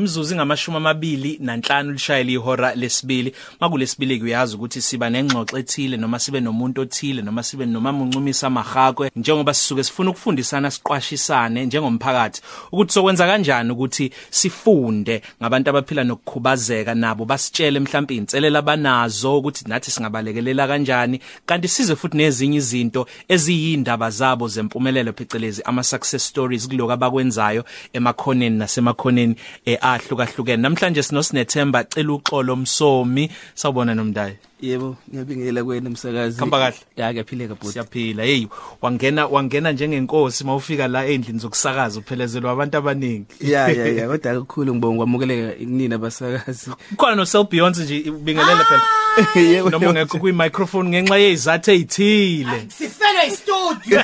Imzuzu ngamashumi amabili nanhlanu lishayela ihora lesibili. Makulesibili kuyazi ukuthi siba nengxoxo ethile noma sibe nomuntu othile noma sibe noma uncumisa mahakwe njengoba sisuke sifuna ukufundisana siqwashisane njengomphakathi. Ukuthi sokwenza kanjani ukuthi sifunde ngabantu abaphila nokukhubazeka nabo basitshele mhlawumbe inselela abanazo ukuthi nathi singabalekelela kanjani. Kanti size futhi nezinye izinto eziyindaba zabo zempumelelo phecelezi ama success stories kuloko abakwenzayo emakhoneni nasemakhoneni eh, ahlukahlukene. Namhlanje sinosinethemba cela uxolo msomi. Sawubona nomdayi Yebo, ngiyabingelela kwena msakazi. Khamba kahle. Ya, kuyaphileka bhuti. siyaphila. Hey wangena wangena njengenkosi mawufika la endlini zokusakaza uphelezelwa abantu abaningi. Ya, ya, ya, kodwa akukhulu ngibonga kwamukeleka kunina basakazi. kukhona no Sel Beyonce nje ubingelela phela. Yebo. noma ungekho kwi microphone ngenxa yezathu ezithile sifele istudio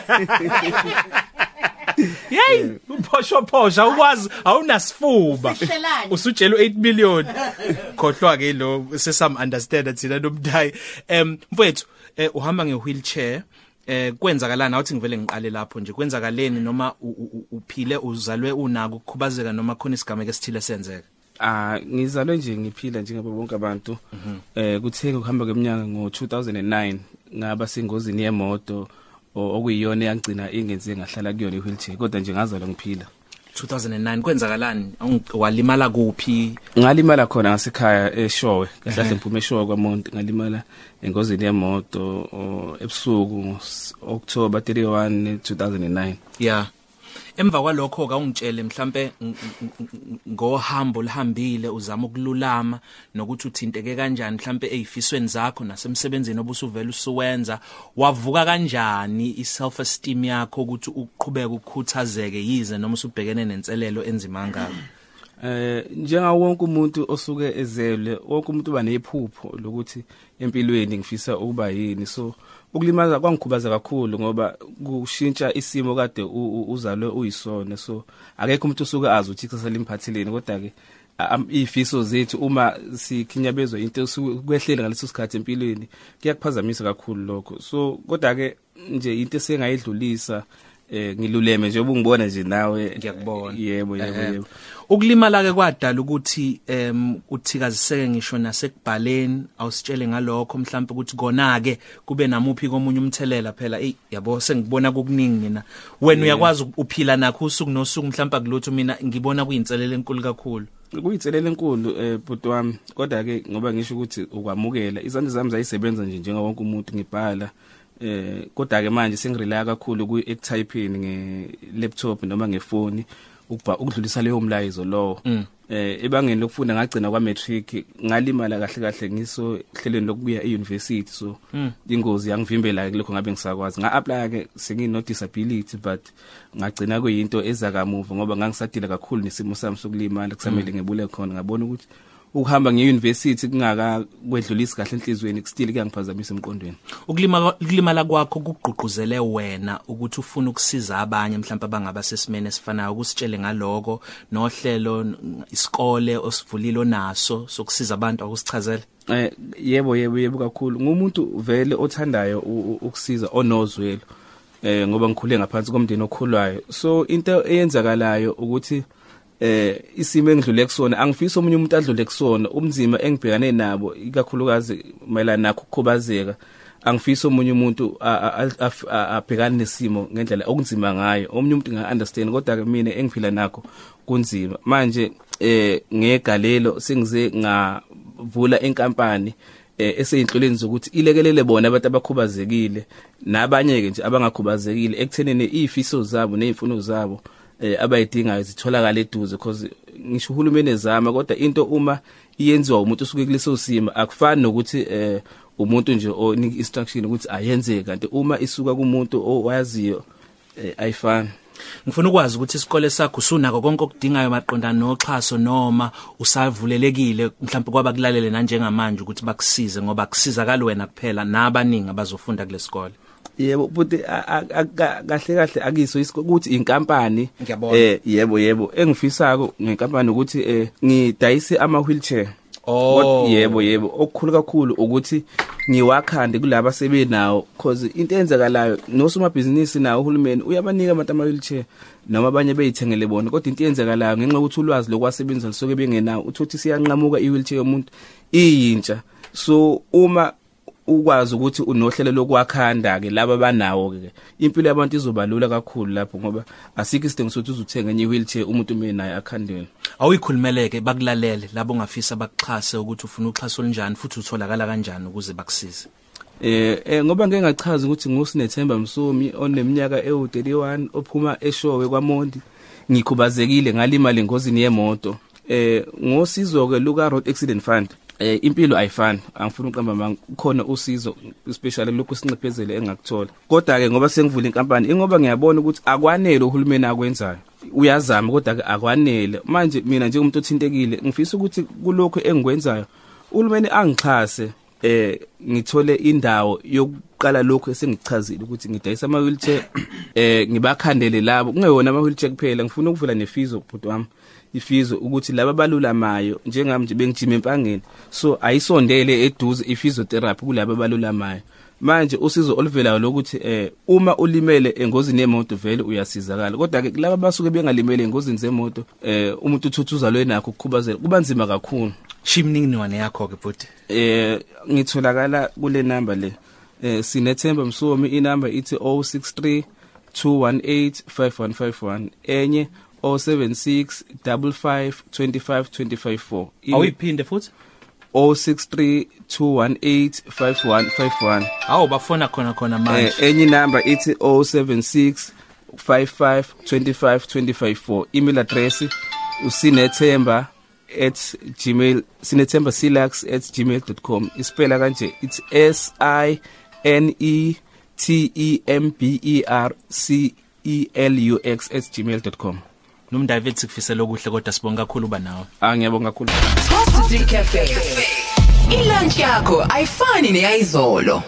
hey! Uphosho phosha ukwazi awunasifuba. Sihlelani? usutshelo 8 million. Khohlwa ke lo sesam understand thina nomdayi em mfowethu eh, uhamba nge wheelchair eh kwenzakalana awuthi ngivele ngiqale lapho nje. Kwenzakaleni noma u- u- u- uphile uzalwe unako ukukhubazeka noma khona isigameko esithile senzeka? Ah, ngizalwe nje ngiphila njengabo bonke abantu. Eh kuthenge ukuhamba kweminyaka ngo2009 ngaba sengozini yemoto. Okuyiyona yangcina ingenze ngahlala kuyona iwheelchair kodwa nje ngazalwa ngiphila. 2009 kwenzakalani Awung- walimala kuphi Ngalimala khona ngasekhaya eShowe, kahle ngiphume eShowe kwaMonti ngalimala engozini yemoto o- ebusuku October 31 2009. yeah emva kwalokho ka ungitshele mhlambe ng- ng- ng- ngohambo lihambile uzama ukululama nokuthi uthinteke kanjani mhlambe ezifisweni zakho nasemsebenzini obusuvela usuwenza. Wavuka kanjani iself esteem yakho ukuthi uqhubeke ukukhuthazeke yize noma usubhekene nenselelo enzima ngako Eh njenga wonke umuntu osuke ezelwe wonke umuntu uba nephupho lokuthi empilweni ngifisa ukuba yini. So ukulimaza kwangikhubaza kakhulu ngoba kushintsha isimo kade uzalwe uyisona. So akekho umuntu osuke azi ukuthi ikusasa limphathileni kodwa ke ifiso zethu uma sikhinyabezwa into esuke kwehlele ngaleso sikhathi empilweni kuyakuphazamisa kakhulu lokho. So kodwa ke nje into esengayidlulisa eh ngiluleme nje ubungibona nje nawe. Ngiyakubona. yebo yebo Ehhe. yebo. Ukulimala ke kwadala ukuthi em uthikaziseke ngisho nasekubhaleni awusitshele ngalokho mhlawumbe ukuthi kona ke kube namuphi komunye umthelela phela. Ey yabo sengibona kokuningi mina. Wena uyakwazi uphila nakho usuku nosuku mhlawumbe kulutho mina ngibona kuyinselele enkulu kakhulu. Kuyitselela enkulu eh bhuti wami. Kodwa ke ngoba ngisho ukuthi ukwamukela izandla zami zayisebenza nje njenga wonke umuntu ngibhala. Eh kodwa ke manje sengirelaya kakhulu ku typing nge laptop noma ngefoni ukubha ukudlulisa leyo mlayizo lowo. Eh ebangeni lokufunda ngagcina kwa matric ngalimala kahle kahle ngiso hlelweni lokubuya euniversity. So ingozi yangivimbela lokho ngabe ngisakwazi. Nga apply ke sengino disability but ngagcina kuyinto ezakamuva ngoba ngangisadila kakhulu nesimo sami sokulimala kusamele ngibule khona. Ngabona ukuthi ukuhamba ngeuniversity kungaka kwedlulisi kahle enhlizweni still kuyangiphazamisa emqondweni. Ukulima ukulimala kwakho kugqugquzele wena ukuthi ufuna ukusiza abanye mhlawumbe abangaba sesimene esifanayo ukusitshele ngaloko nohlelo isikole osivulile onaso sokusiza abantu akusichazele? Eh yebo yebo yebo kakhulu. Ngumuntu vele othandayo ukusiza onozwelo eh ngoba ngikhule ngaphansi komndeni okhulwayo. So into eyenzakalayo ukuthi eh isimo engidlule kusona angifisi omunye umuntu adlule kusona. Umzima engibhekane nabo ikakhulukazi mayelana nakho ukukhubazeka angifisi omunye umuntu a- a- a- a- abhekane nesimo ngendlela okunzima ngayo. Omunye umuntu nga understand kodwa ke mina engiphila nakho kunzima. Manje eh ngegalelo sengize ngavula inkampani eh eseyinhloleni zokuthi ilekelele bona abantu abakhubazekile nabanye ke nje abangakhubazekile ekuthenini izifiso zabo nezifuno zabo eh abayidingayo zitholakala eduze because ngisho uhulumeni ezama kodwa into uma iyenziwa umuntu osuke kuleso simo akufani nokuthi eh umuntu nje onika instruction ukuthi ayenze kanti uma isuka kumuntu owaziyo eh ayifani. Ngifuna ukwazi ukuthi isikole sakho usunako konke okudingayo maqondana noxhaso noma usavulelekile mhlawumbe kwabakulalele nanjengamanje ukuthi bakusize ngoba kusizakala wena kuphela nabaningi abazofunda kulesikole yebo ka- kahle kahle akiso ukuthi inkampani eh yebo yebo engifisako ngenkampani ukuthi eh ngidayise ama wheelchair Oh. Yebo yebo okukhulu kakhulu ukuthi ngiwakhande kulabo sebenawo cause into eyenzakalayo nosomabhizinisi nawo uhulumeni uyabanika abantu ama wheelchair noma abanye beyithengele bona kodwa into eyenzakalayo ngenxa yokuthi ulwazi lokwasebenzisa lisuke bengenawo uthothi siyanqamuka i-wheelchair yomuntu iyintsha. So uma ukwazi ukuthi unohlelo lokwakhanda ke laba banawo ke impilo yabantu izoba lula kakhulu lapho ngoba asikho isidingo sokuthi uzuthenga enye wheelchair umuntu uma naye akhandweni awuyikhulumeleke bakulalele labo ongafisa bakuxhase ukuthi ufuna uxhaso olunjani futhi utholakala kanjani ukuze bakusize. Eh eh ngoba ngeke ngachaza ukuthi ngusinethemba Msomi oneminyaka ewu31 ophuma eshowe kwaMondi ngikhubazekile ngalimala engozini yemoto. Eh ngosizo ke luka Road Accident Fund. Eh impilo ayifani. Angifuni uqamba manga khona usizo especially lokhu sincephezele engakuthola. Kodwa ke ngoba sengivula inkampani ingoba ngiyabona ukuthi akwanele uhulumeni akwenzayo. Uyazama kodwa ke akwanele. Manje mina njengomuntu othintekile ngifisa ukuthi kulokho engikwenzayo uhulumeni angixhase eh ngithole indawo yokuqala lokho esengichazile ukuthi ngidayisa ama wheelchair eh ngibakhandele labo. Kungeyona ama wheelchair kuphela ngifuna ukuvula nefizo bhuti wami. Ifizo ukuthi laba balulamayo njengami nje bengijima empangeni. So ayisondele eduze iphysiotherapy kulabo balulamayo manje usizo oluvelayo lokuthi eh uma ulimele engozini yemoto vele uyasizakala. Kodwa ke laba basuke bengalimele engozini zemoto eh umuntu uthuthuza lo enakho ukukhubazela kuba nzima kakhulu. Shimningiwane yakho ke futhi. Eh ngitholakala kule number le. Eh sinethemba msomi inamba ithi 063 218 5151 enye 076 55 25 254 awuyiphinde futhi? 063 218 5151 awu bafona khona khona manje. Eh enye number ithi 076 55 25 254 email address usinethemba at gmail sinethemba silax@gmail.com ispela kanje it's s i n e t e m b e r c e l u x @gmail.com nomdavid sikufisela okuhle kodwa sibonga kakhulu uba nawe angiyabonga kakhulu Positive Cafe. Ilunch yakho ayifani neyizolo.